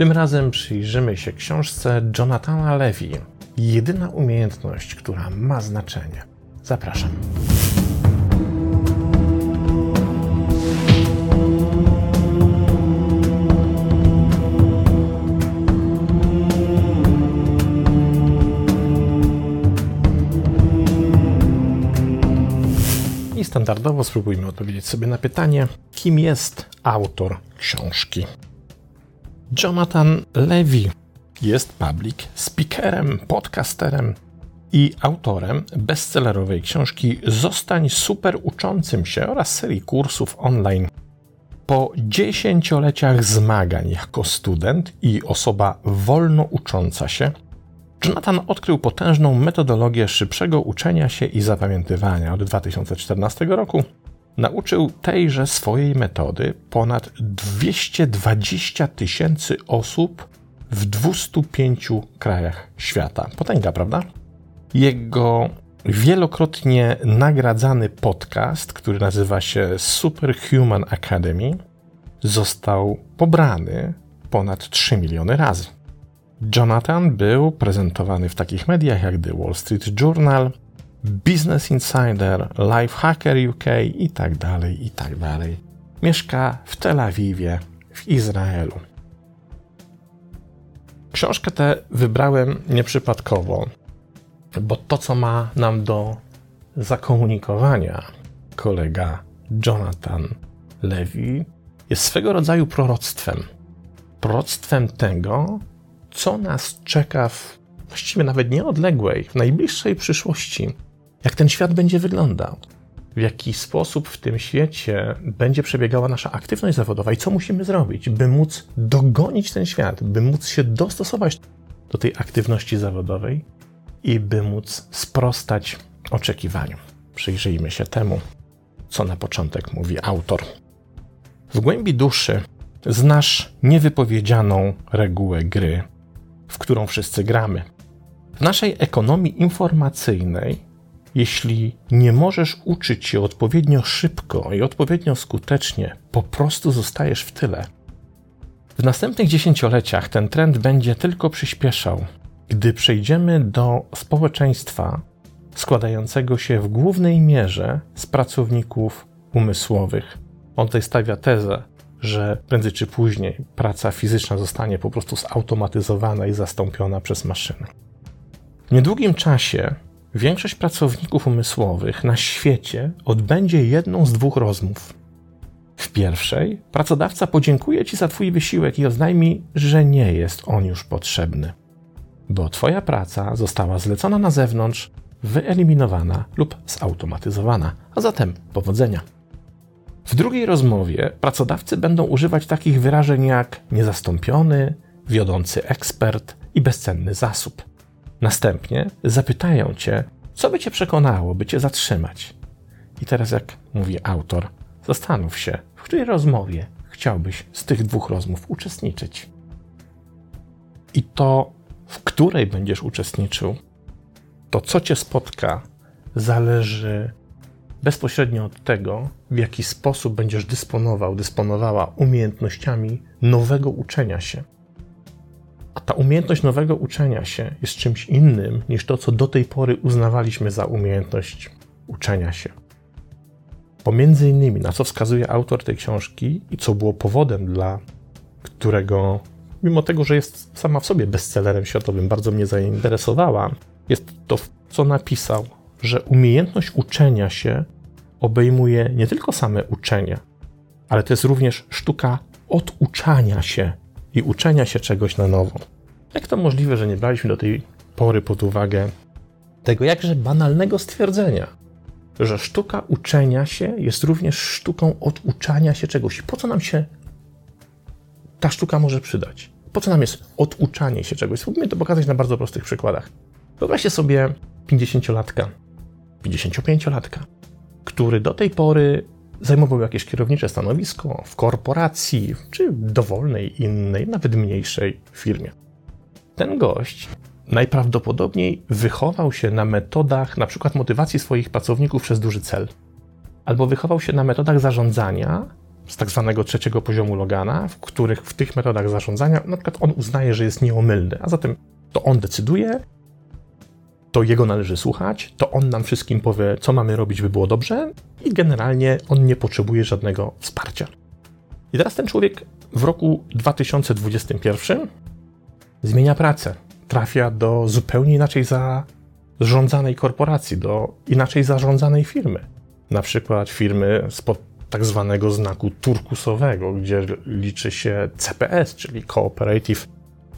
Tym razem przyjrzymy się książce Jonathana Levy. Jedyna umiejętność, która ma znaczenie. Zapraszam. I standardowo spróbujmy odpowiedzieć sobie na pytanie, kim jest autor książki. Jonathan Levy jest public speakerem, podcasterem i autorem bestsellerowej książki Zostań super uczącym się oraz serii kursów online. Po dziesięcioleciach zmagań jako student i osoba wolno ucząca się, Jonathan odkrył potężną metodologię szybszego uczenia się i zapamiętywania od 2014 roku. Nauczył tejże swojej metody ponad 220 tysięcy osób w 205 krajach świata. Potęga, prawda? Jego wielokrotnie nagradzany podcast, który nazywa się Superhuman Academy, został pobrany ponad 3 miliony razy. Jonathan był prezentowany w takich mediach jak The Wall Street Journal, Business Insider, Lifehacker UK i tak dalej, i tak dalej. Mieszka w Tel Awiwie, w Izraelu. Książkę tę wybrałem nieprzypadkowo, bo to, co ma nam do zakomunikowania kolega Jonathan Levy, jest swego rodzaju proroctwem. Proroctwem tego, co nas czeka w właściwie nawet nieodległej, w najbliższej przyszłości. Jak ten świat będzie wyglądał, w jaki sposób w tym świecie będzie przebiegała nasza aktywność zawodowa i co musimy zrobić, by móc dogonić ten świat, by móc się dostosować do tej aktywności zawodowej i by móc sprostać oczekiwaniom. Przyjrzyjmy się temu, co na początek mówi autor. W głębi duszy znasz niewypowiedzianą regułę gry, w którą wszyscy gramy. W naszej ekonomii informacyjnej, jeśli nie możesz uczyć się odpowiednio szybko i odpowiednio skutecznie, po prostu zostajesz w tyle. W następnych dziesięcioleciach ten trend będzie tylko przyspieszał, gdy przejdziemy do społeczeństwa składającego się w głównej mierze z pracowników umysłowych. On tutaj stawia tezę, że prędzej czy później praca fizyczna zostanie po prostu zautomatyzowana i zastąpiona przez maszyny. W niedługim czasie większość pracowników umysłowych na świecie odbędzie jedną z dwóch rozmów. W pierwszej pracodawca podziękuje Ci za Twój wysiłek i oznajmi, że nie jest on już potrzebny, bo Twoja praca została zlecona na zewnątrz, wyeliminowana lub zautomatyzowana. A zatem powodzenia. W drugiej rozmowie pracodawcy będą używać takich wyrażeń jak niezastąpiony, wiodący ekspert i bezcenny zasób. Następnie zapytają cię, co by cię przekonało, by cię zatrzymać. I teraz, jak mówi autor, zastanów się, w której rozmowie chciałbyś z tych dwóch rozmów uczestniczyć. I to, w której będziesz uczestniczył, to co cię spotka, zależy bezpośrednio od tego, w jaki sposób będziesz dysponował, dysponowała umiejętnościami nowego uczenia się. A ta umiejętność nowego uczenia się jest czymś innym niż to, co do tej pory uznawaliśmy za umiejętność uczenia się. Pomiędzy innymi, na co wskazuje autor tej książki i co było powodem, dla którego, mimo tego, że jest sama w sobie bestsellerem światowym, bardzo mnie zainteresowała, jest to, co napisał że umiejętność uczenia się obejmuje nie tylko same uczenie, ale to jest również sztuka oduczania się i uczenia się czegoś na nowo. Jak to możliwe, że nie braliśmy do tej pory pod uwagę tego jakże banalnego stwierdzenia, że sztuka uczenia się jest również sztuką oduczania się czegoś. Po co nam się ta sztuka może przydać? Po co nam jest oduczanie się czegoś? Spróbujmy to pokazać na bardzo prostych przykładach. Wyobraźcie sobie 50-latka, 55-latka, który do tej pory zajmował jakieś kierownicze stanowisko w korporacji czy dowolnej innej, nawet mniejszej firmie. Ten gość najprawdopodobniej wychował się na metodach na przykład motywacji swoich pracowników przez duży cel, albo wychował się na metodach zarządzania z tak zwanego trzeciego poziomu Logana, w których w tych metodach zarządzania na przykład on uznaje, że jest nieomylny, a zatem to on decyduje, to jego należy słuchać, to on nam wszystkim powie, co mamy robić, by było dobrze i generalnie on nie potrzebuje żadnego wsparcia. I teraz ten człowiek w roku 2021 zmienia pracę, trafia do zupełnie inaczej zarządzanej korporacji, do inaczej zarządzanej firmy. Na przykład firmy spod tak zwanego znaku turkusowego, gdzie liczy się CPS, czyli Cooperative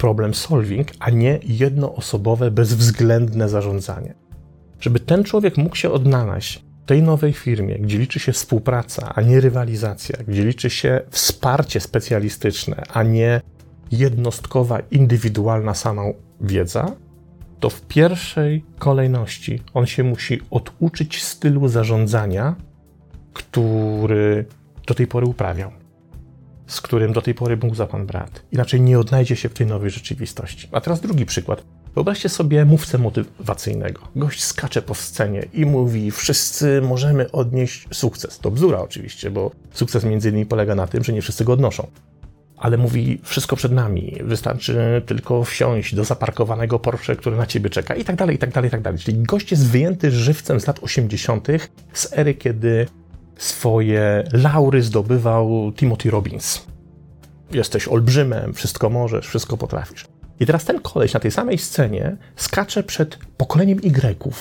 Problem Solving, a nie jednoosobowe, bezwzględne zarządzanie. Żeby ten człowiek mógł się odnaleźć w tej nowej firmie, gdzie liczy się współpraca, a nie rywalizacja, gdzie liczy się wsparcie specjalistyczne, a nie jednostkowa, indywidualna sama wiedza, to w pierwszej kolejności on się musi oduczyć stylu zarządzania, który do tej pory uprawiał, z którym do tej pory za pan brat. Inaczej nie odnajdzie się w tej nowej rzeczywistości. A teraz drugi przykład. Wyobraźcie sobie mówcę motywacyjnego. Gość skacze po scenie i mówi: Wszyscy możemy odnieść sukces. To bzdura oczywiście, bo sukces między innymi polega na tym, że nie wszyscy go odnoszą ale mówi wszystko przed nami, wystarczy tylko wsiąść do zaparkowanego Porsche, który na ciebie czeka i tak dalej, i tak dalej, i tak dalej. Czyli gość jest wyjęty żywcem z lat 80. z ery, kiedy swoje laury zdobywał Timothy Robbins. Jesteś olbrzymem, wszystko możesz, wszystko potrafisz. I teraz ten koleś na tej samej scenie skacze przed pokoleniem Y.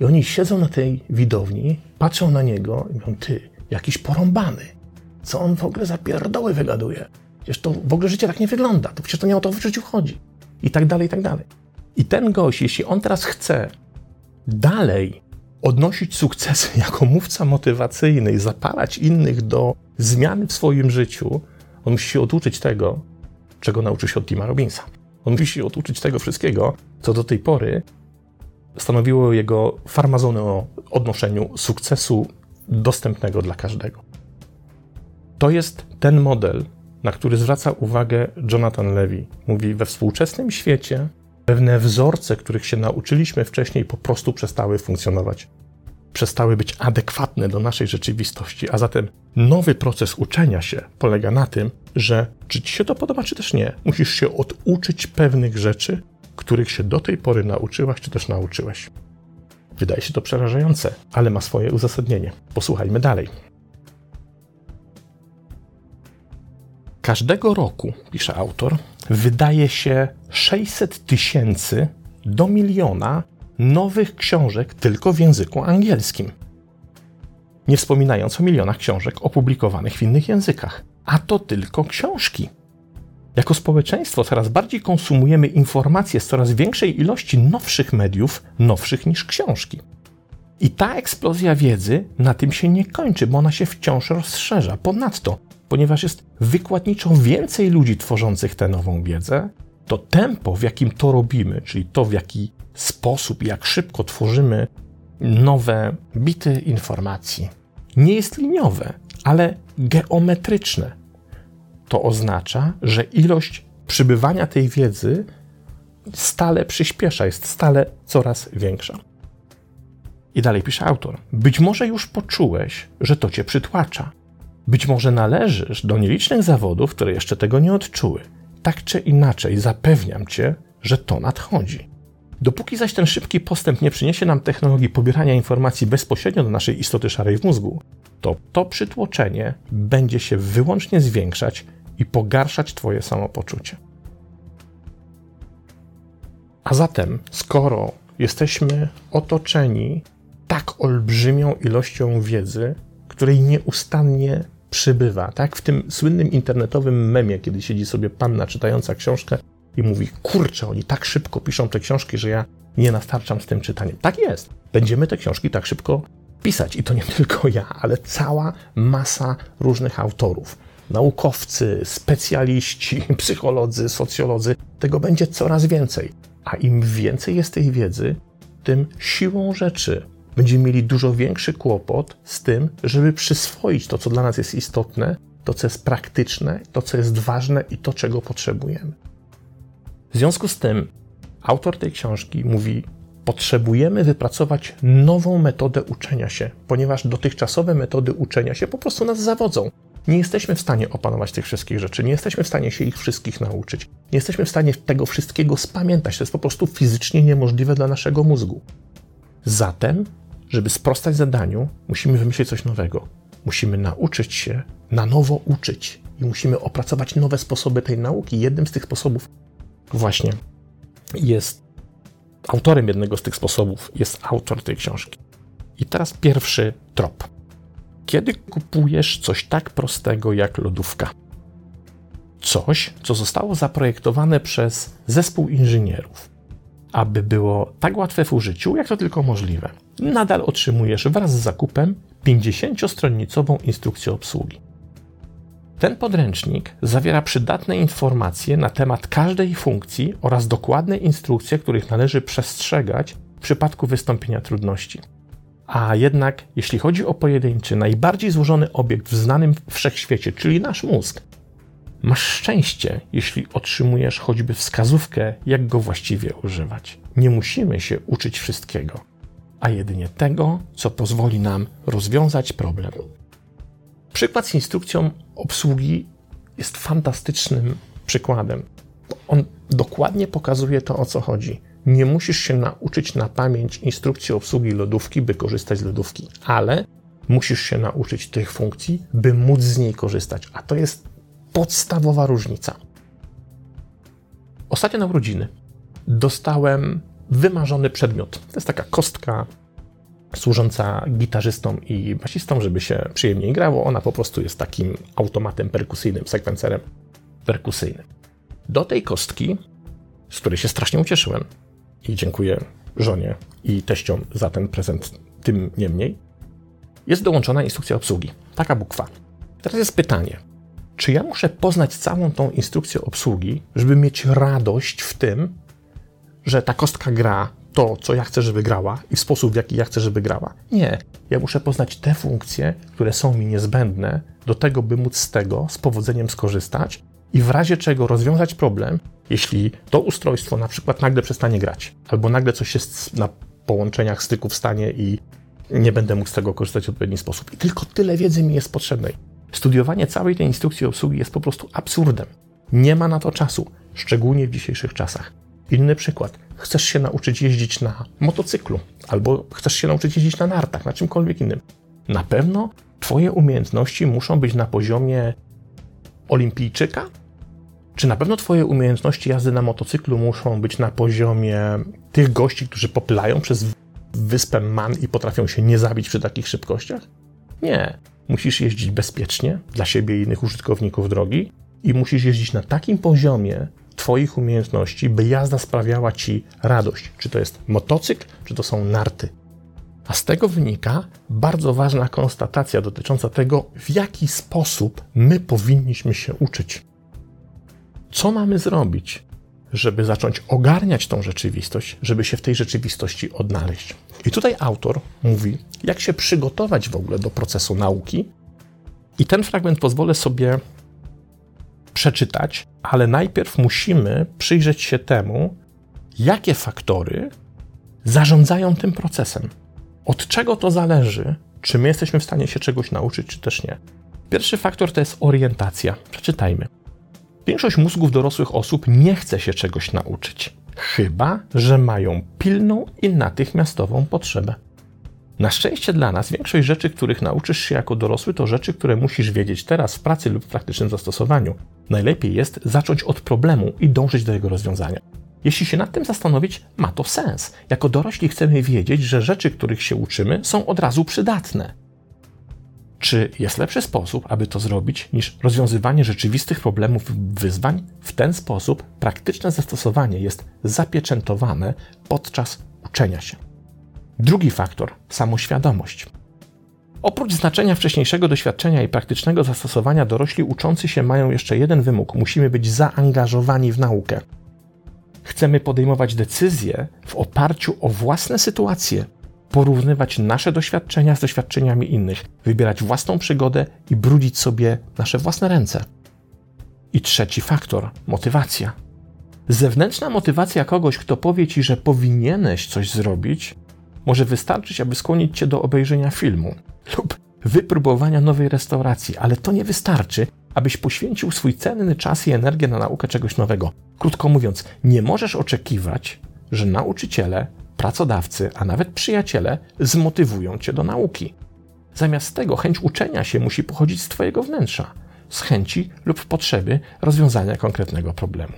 I oni siedzą na tej widowni, patrzą na niego i mówią, ty, jakiś porąbany co on w ogóle za pierdoły wygaduje? Przecież to w ogóle życie tak nie wygląda. To przecież to nie o to w życiu chodzi. I tak dalej, i tak dalej. I ten gość, jeśli on teraz chce dalej odnosić sukcesy jako mówca motywacyjny i zapalać innych do zmiany w swoim życiu, on musi się oduczyć tego, czego nauczył się od Tima Robinsa. On musi się oduczyć tego wszystkiego, co do tej pory stanowiło jego farmazony o odnoszeniu sukcesu dostępnego dla każdego. To jest ten model, na który zwraca uwagę Jonathan Levy. Mówi, we współczesnym świecie pewne wzorce, których się nauczyliśmy wcześniej, po prostu przestały funkcjonować. Przestały być adekwatne do naszej rzeczywistości, a zatem nowy proces uczenia się polega na tym, że czy ci się to podoba, czy też nie, musisz się oduczyć pewnych rzeczy, których się do tej pory nauczyłaś, czy też nauczyłeś. Wydaje się to przerażające, ale ma swoje uzasadnienie. Posłuchajmy dalej. Każdego roku, pisze autor, wydaje się 600 tysięcy do miliona nowych książek tylko w języku angielskim. Nie wspominając o milionach książek opublikowanych w innych językach. A to tylko książki. Jako społeczeństwo coraz bardziej konsumujemy informacje z coraz większej ilości nowszych mediów, nowszych niż książki. I ta eksplozja wiedzy na tym się nie kończy, bo ona się wciąż rozszerza. Ponadto ponieważ jest wykładniczo więcej ludzi tworzących tę nową wiedzę, to tempo, w jakim to robimy, czyli to, w jaki sposób, jak szybko tworzymy nowe bity informacji, nie jest liniowe, ale geometryczne. To oznacza, że ilość przybywania tej wiedzy stale przyspiesza, jest stale coraz większa. I dalej pisze autor: Być może już poczułeś, że to cię przytłacza. Być może należysz do nielicznych zawodów, które jeszcze tego nie odczuły. Tak czy inaczej, zapewniam cię, że to nadchodzi. Dopóki zaś ten szybki postęp nie przyniesie nam technologii pobierania informacji bezpośrednio do naszej istoty szarej w mózgu, to to przytłoczenie będzie się wyłącznie zwiększać i pogarszać Twoje samopoczucie. A zatem, skoro jesteśmy otoczeni tak olbrzymią ilością wiedzy, której nieustannie przybywa. Tak w tym słynnym internetowym memie, kiedy siedzi sobie panna czytająca książkę i mówi: Kurczę, oni tak szybko piszą te książki, że ja nie nastarczam z tym czytaniem. Tak jest. Będziemy te książki tak szybko pisać. I to nie tylko ja, ale cała masa różnych autorów. Naukowcy, specjaliści, psycholodzy, socjolodzy. Tego będzie coraz więcej. A im więcej jest tej wiedzy, tym siłą rzeczy będziemy mieli dużo większy kłopot z tym, żeby przyswoić to, co dla nas jest istotne, to, co jest praktyczne, to, co jest ważne i to, czego potrzebujemy. W związku z tym, autor tej książki mówi: Potrzebujemy wypracować nową metodę uczenia się, ponieważ dotychczasowe metody uczenia się po prostu nas zawodzą. Nie jesteśmy w stanie opanować tych wszystkich rzeczy, nie jesteśmy w stanie się ich wszystkich nauczyć, nie jesteśmy w stanie tego wszystkiego spamiętać. To jest po prostu fizycznie niemożliwe dla naszego mózgu. Zatem, żeby sprostać zadaniu, musimy wymyślić coś nowego. Musimy nauczyć się na nowo uczyć i musimy opracować nowe sposoby tej nauki. Jednym z tych sposobów właśnie jest autorem jednego z tych sposobów jest autor tej książki. I teraz pierwszy trop. Kiedy kupujesz coś tak prostego jak lodówka? Coś, co zostało zaprojektowane przez zespół inżynierów, aby było tak łatwe w użyciu, jak to tylko możliwe. Nadal otrzymujesz wraz z zakupem 50-stronicową instrukcję obsługi. Ten podręcznik zawiera przydatne informacje na temat każdej funkcji oraz dokładne instrukcje, których należy przestrzegać w przypadku wystąpienia trudności. A jednak, jeśli chodzi o pojedynczy, najbardziej złożony obiekt w znanym wszechświecie, czyli nasz mózg, masz szczęście, jeśli otrzymujesz choćby wskazówkę, jak go właściwie używać. Nie musimy się uczyć wszystkiego, a jedynie tego, co pozwoli nam rozwiązać problem. Przykład z instrukcją obsługi jest fantastycznym przykładem. On dokładnie pokazuje to, o co chodzi. Nie musisz się nauczyć na pamięć instrukcji obsługi lodówki, by korzystać z lodówki, ale musisz się nauczyć tych funkcji, by móc z niej korzystać. A to jest podstawowa różnica. Ostatnio na urodziny dostałem wymarzony przedmiot. To jest taka kostka służąca gitarzystom i basistom, żeby się przyjemniej grało. Ona po prostu jest takim automatem perkusyjnym, sekwencerem perkusyjnym. Do tej kostki, z której się strasznie ucieszyłem i dziękuję żonie i teściom za ten prezent, tym niemniej, jest dołączona instrukcja obsługi. Taka bukwa. Teraz jest pytanie, czy ja muszę poznać całą tą instrukcję obsługi, żeby mieć radość w tym, że ta kostka gra to, co ja chcę, żeby grała i w sposób, w jaki ja chcę, żeby grała. Nie. Ja muszę poznać te funkcje, które są mi niezbędne do tego, by móc z tego z powodzeniem skorzystać i w razie czego rozwiązać problem, jeśli to ustrojstwo na przykład nagle przestanie grać, albo nagle coś jest na połączeniach styków stanie i nie będę mógł z tego korzystać w odpowiedni sposób. I tylko tyle wiedzy mi jest potrzebnej. Studiowanie całej tej instrukcji obsługi jest po prostu absurdem. Nie ma na to czasu, szczególnie w dzisiejszych czasach. Inny przykład. Chcesz się nauczyć jeździć na motocyklu, albo chcesz się nauczyć jeździć na nartach, na czymkolwiek innym. Na pewno Twoje umiejętności muszą być na poziomie olimpijczyka? Czy na pewno Twoje umiejętności jazdy na motocyklu muszą być na poziomie tych gości, którzy popylają przez wyspę Man i potrafią się nie zabić przy takich szybkościach? Nie. Musisz jeździć bezpiecznie dla siebie i innych użytkowników drogi i musisz jeździć na takim poziomie, Twoich umiejętności, by jazda sprawiała Ci radość. Czy to jest motocykl, czy to są narty. A z tego wynika bardzo ważna konstatacja dotycząca tego, w jaki sposób my powinniśmy się uczyć. Co mamy zrobić, żeby zacząć ogarniać tą rzeczywistość, żeby się w tej rzeczywistości odnaleźć? I tutaj autor mówi, jak się przygotować w ogóle do procesu nauki. I ten fragment pozwolę sobie przeczytać, ale najpierw musimy przyjrzeć się temu, jakie faktory zarządzają tym procesem. Od czego to zależy, czy my jesteśmy w stanie się czegoś nauczyć, czy też nie. Pierwszy faktor to jest orientacja. Przeczytajmy. Większość mózgów dorosłych osób nie chce się czegoś nauczyć, chyba że mają pilną i natychmiastową potrzebę. Na szczęście dla nas większość rzeczy, których nauczysz się jako dorosły, to rzeczy, które musisz wiedzieć teraz w pracy lub w praktycznym zastosowaniu. Najlepiej jest zacząć od problemu i dążyć do jego rozwiązania. Jeśli się nad tym zastanowić, ma to sens. Jako dorośli chcemy wiedzieć, że rzeczy, których się uczymy, są od razu przydatne. Czy jest lepszy sposób, aby to zrobić, niż rozwiązywanie rzeczywistych problemów wyzwań? W ten sposób praktyczne zastosowanie jest zapieczętowane podczas uczenia się. Drugi faktor samoświadomość. Oprócz znaczenia wcześniejszego doświadczenia i praktycznego zastosowania, dorośli uczący się mają jeszcze jeden wymóg: musimy być zaangażowani w naukę. Chcemy podejmować decyzje w oparciu o własne sytuacje, porównywać nasze doświadczenia z doświadczeniami innych, wybierać własną przygodę i brudzić sobie nasze własne ręce. I trzeci faktor motywacja. Zewnętrzna motywacja kogoś, kto powie ci, że powinieneś coś zrobić, może wystarczyć, aby skłonić cię do obejrzenia filmu lub wypróbowania nowej restauracji, ale to nie wystarczy, abyś poświęcił swój cenny czas i energię na naukę czegoś nowego. Krótko mówiąc, nie możesz oczekiwać, że nauczyciele, pracodawcy, a nawet przyjaciele zmotywują cię do nauki. Zamiast tego chęć uczenia się musi pochodzić z Twojego wnętrza, z chęci lub potrzeby rozwiązania konkretnego problemu.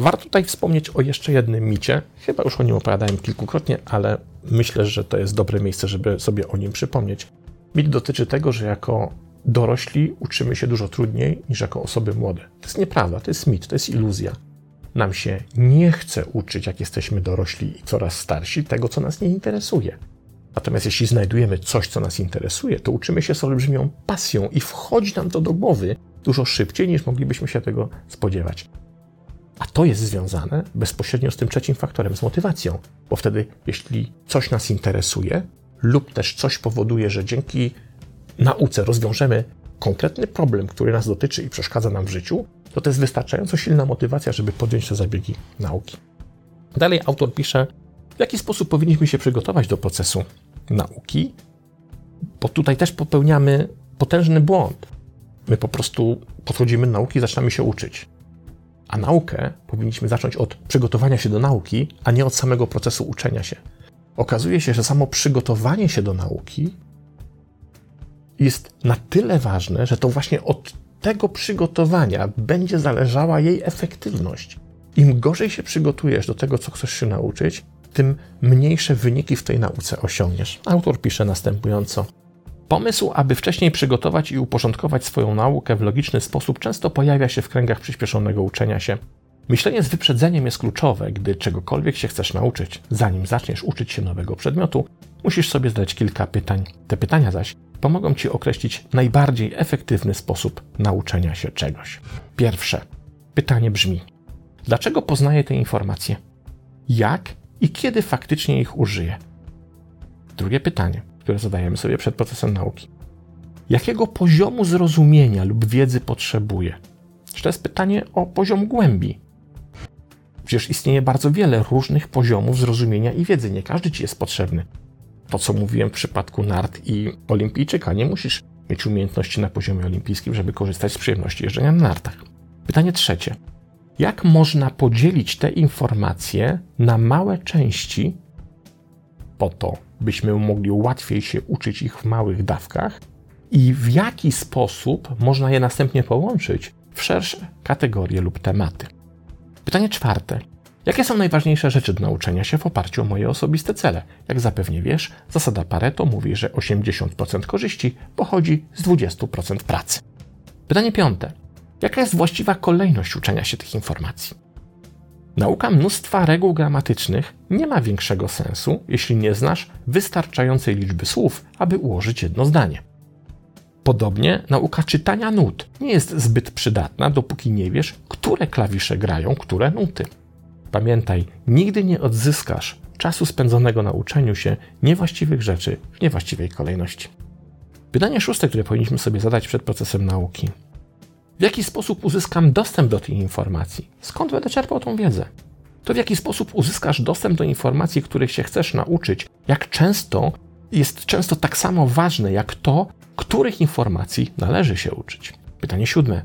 Warto tutaj wspomnieć o jeszcze jednym micie. Chyba już o nim opowiadałem kilkukrotnie, ale myślę, że to jest dobre miejsce, żeby sobie o nim przypomnieć. Mit dotyczy tego, że jako dorośli uczymy się dużo trudniej niż jako osoby młode. To jest nieprawda, to jest mit, to jest iluzja. Nam się nie chce uczyć, jak jesteśmy dorośli i coraz starsi, tego, co nas nie interesuje. Natomiast jeśli znajdujemy coś, co nas interesuje, to uczymy się z olbrzymią pasją i wchodzi nam to do głowy dużo szybciej, niż moglibyśmy się tego spodziewać. A to jest związane bezpośrednio z tym trzecim faktorem, z motywacją, bo wtedy, jeśli coś nas interesuje, lub też coś powoduje, że dzięki nauce rozwiążemy konkretny problem, który nas dotyczy i przeszkadza nam w życiu, to to jest wystarczająco silna motywacja, żeby podjąć te zabiegi nauki. Dalej autor pisze, w jaki sposób powinniśmy się przygotować do procesu nauki, bo tutaj też popełniamy potężny błąd. My po prostu podchodzimy do nauki i zaczynamy się uczyć. A naukę powinniśmy zacząć od przygotowania się do nauki, a nie od samego procesu uczenia się. Okazuje się, że samo przygotowanie się do nauki jest na tyle ważne, że to właśnie od tego przygotowania będzie zależała jej efektywność. Im gorzej się przygotujesz do tego, co chcesz się nauczyć, tym mniejsze wyniki w tej nauce osiągniesz. Autor pisze następująco. Pomysł, aby wcześniej przygotować i uporządkować swoją naukę w logiczny sposób, często pojawia się w kręgach przyspieszonego uczenia się. Myślenie z wyprzedzeniem jest kluczowe, gdy czegokolwiek się chcesz nauczyć. Zanim zaczniesz uczyć się nowego przedmiotu, musisz sobie zadać kilka pytań. Te pytania zaś pomogą ci określić najbardziej efektywny sposób nauczenia się czegoś. Pierwsze pytanie brzmi: dlaczego poznaję te informacje? Jak i kiedy faktycznie ich użyję? Drugie pytanie, które zadajemy sobie przed procesem nauki. Jakiego poziomu zrozumienia lub wiedzy potrzebuję? Czy to jest pytanie o poziom głębi? Przecież istnieje bardzo wiele różnych poziomów zrozumienia i wiedzy. Nie każdy ci jest potrzebny. To, co mówiłem w przypadku nart i olimpijczyka, nie musisz mieć umiejętności na poziomie olimpijskim, żeby korzystać z przyjemności jeżdżenia na nartach. Pytanie trzecie. Jak można podzielić te informacje na małe części po to, byśmy mogli łatwiej się uczyć ich w małych dawkach i w jaki sposób można je następnie połączyć w szersze kategorie lub tematy. Pytanie czwarte. Jakie są najważniejsze rzeczy do nauczenia się w oparciu o moje osobiste cele? Jak zapewnie wiesz, zasada Pareto mówi, że 80% korzyści pochodzi z 20% pracy. Pytanie piąte. Jaka jest właściwa kolejność uczenia się tych informacji? Nauka mnóstwa reguł gramatycznych nie ma większego sensu, jeśli nie znasz wystarczającej liczby słów, aby ułożyć jedno zdanie. Podobnie nauka czytania nut nie jest zbyt przydatna, dopóki nie wiesz, które klawisze grają które nuty. Pamiętaj, nigdy nie odzyskasz czasu spędzonego na uczeniu się niewłaściwych rzeczy w niewłaściwej kolejności. Pytanie szóste, które powinniśmy sobie zadać przed procesem nauki. W jaki sposób uzyskam dostęp do tych informacji? Skąd będę czerpał tą wiedzę? To w jaki sposób uzyskasz dostęp do informacji, których się chcesz nauczyć, jak często jest często tak samo ważne jak to, których informacji należy się uczyć. Pytanie siódme.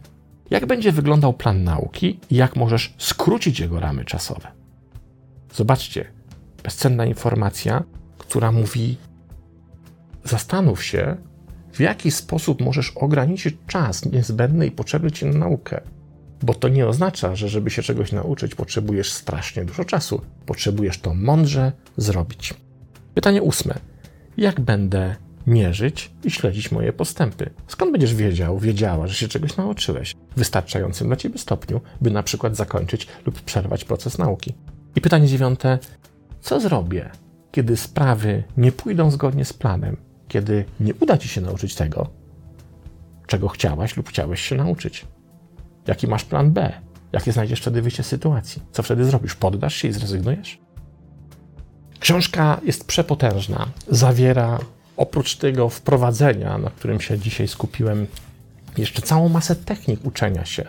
Jak będzie wyglądał plan nauki i jak możesz skrócić jego ramy czasowe? Zobaczcie, bezcenna informacja, która mówi: Zastanów się, w jaki sposób możesz ograniczyć czas niezbędny i potrzebny ci na naukę. Bo to nie oznacza, że żeby się czegoś nauczyć, potrzebujesz strasznie dużo czasu. Potrzebujesz to mądrze zrobić. Pytanie ósme. Jak będę mierzyć i śledzić moje postępy. Skąd będziesz wiedział, wiedziała, że się czegoś nauczyłeś w wystarczającym dla ciebie stopniu, by na przykład zakończyć lub przerwać proces nauki? I pytanie dziewiąte: co zrobię, kiedy sprawy nie pójdą zgodnie z planem, kiedy nie uda ci się nauczyć tego, czego chciałaś lub chciałeś się nauczyć? Jaki masz plan B? Jakie znajdziesz wtedy wyjście z sytuacji? Co wtedy zrobisz? Poddasz się i zrezygnujesz? Książka jest przepotężna. Zawiera oprócz tego wprowadzenia, na którym się dzisiaj skupiłem, jeszcze całą masę technik uczenia się.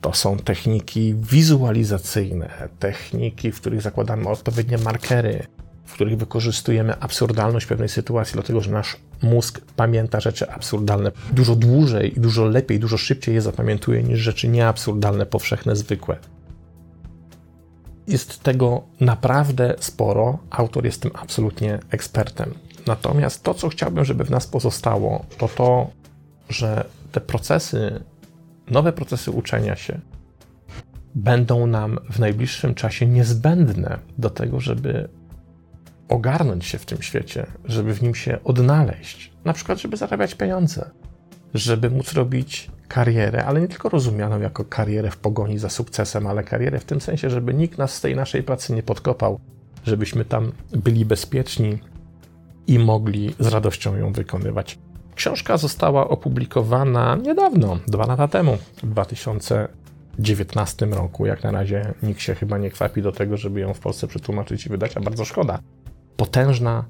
To są techniki wizualizacyjne, techniki, w których zakładamy odpowiednie markery, w których wykorzystujemy absurdalność pewnej sytuacji, dlatego że nasz mózg pamięta rzeczy absurdalne dużo dłużej, dużo lepiej, dużo szybciej je zapamiętuje niż rzeczy nieabsurdalne, powszechne, zwykłe. Jest tego naprawdę sporo. Autor jest tym absolutnie ekspertem. Natomiast to, co chciałbym, żeby w nas pozostało, to to, że te procesy, nowe procesy uczenia się, będą nam w najbliższym czasie niezbędne do tego, żeby ogarnąć się w tym świecie, żeby w nim się odnaleźć, na przykład, żeby zarabiać pieniądze, żeby móc robić karierę, ale nie tylko rozumianą jako karierę w pogoni za sukcesem, ale karierę w tym sensie, żeby nikt nas z tej naszej pracy nie podkopał, żebyśmy tam byli bezpieczni i mogli z radością ją wykonywać. Książka została opublikowana niedawno, dwa lata temu, w 2019 roku. Jak na razie nikt się chyba nie kwapi do tego, żeby ją w Polsce przetłumaczyć i wydać, a bardzo szkoda. Potężna,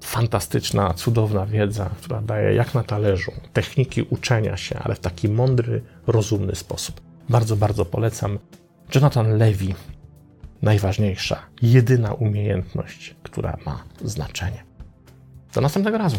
fantastyczna, cudowna wiedza, która daje jak na talerzu techniki uczenia się, ale w taki mądry, rozumny sposób. Bardzo, bardzo polecam. Jonathan Levy. Najważniejsza, jedyna umiejętność, która ma znaczenie. Do następnego razu.